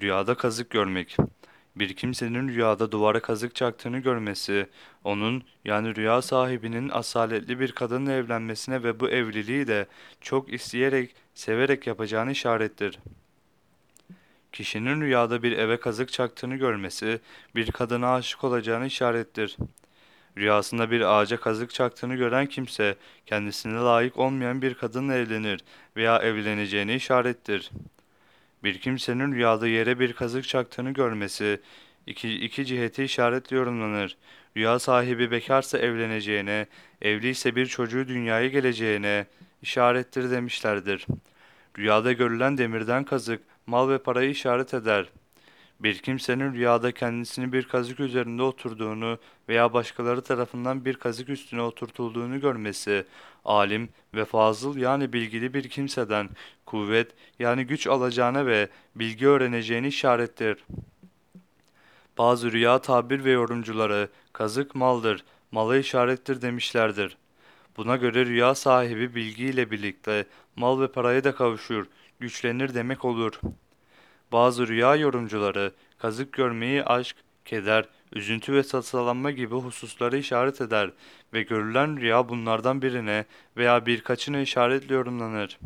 Rüyada kazık görmek. Bir kimsenin rüyada duvara kazık çaktığını görmesi, onun yani rüya sahibinin asaletli bir kadınla evlenmesine ve bu evliliği de çok isteyerek, severek yapacağını işarettir. Kişinin rüyada bir eve kazık çaktığını görmesi, bir kadına aşık olacağını işarettir. Rüyasında bir ağaca kazık çaktığını gören kimse, kendisine layık olmayan bir kadınla evlenir veya evleneceğini işarettir. Bir kimsenin rüyada yere bir kazık çaktığını görmesi iki, iki ciheti işaretle yorumlanır. Rüya sahibi bekarsa evleneceğine, evliyse bir çocuğu dünyaya geleceğine işarettir demişlerdir. Rüyada görülen demirden kazık, mal ve parayı işaret eder. Bir kimsenin rüyada kendisini bir kazık üzerinde oturduğunu veya başkaları tarafından bir kazık üstüne oturtulduğunu görmesi, alim ve fazıl yani bilgili bir kimseden kuvvet yani güç alacağına ve bilgi öğreneceğini işarettir. Bazı rüya tabir ve yorumcuları kazık maldır, mala işarettir demişlerdir. Buna göre rüya sahibi bilgiyle birlikte mal ve paraya da kavuşur, güçlenir demek olur. Bazı rüya yorumcuları kazık görmeyi aşk, keder, üzüntü ve tasalanma gibi hususları işaret eder ve görülen rüya bunlardan birine veya birkaçına işaretle yorumlanır.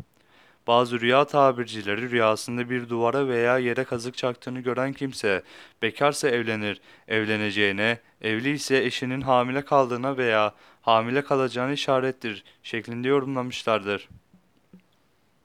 Bazı rüya tabircileri rüyasında bir duvara veya yere kazık çaktığını gören kimse bekarsa evlenir, evleneceğine, evli ise eşinin hamile kaldığına veya hamile kalacağını işarettir şeklinde yorumlamışlardır.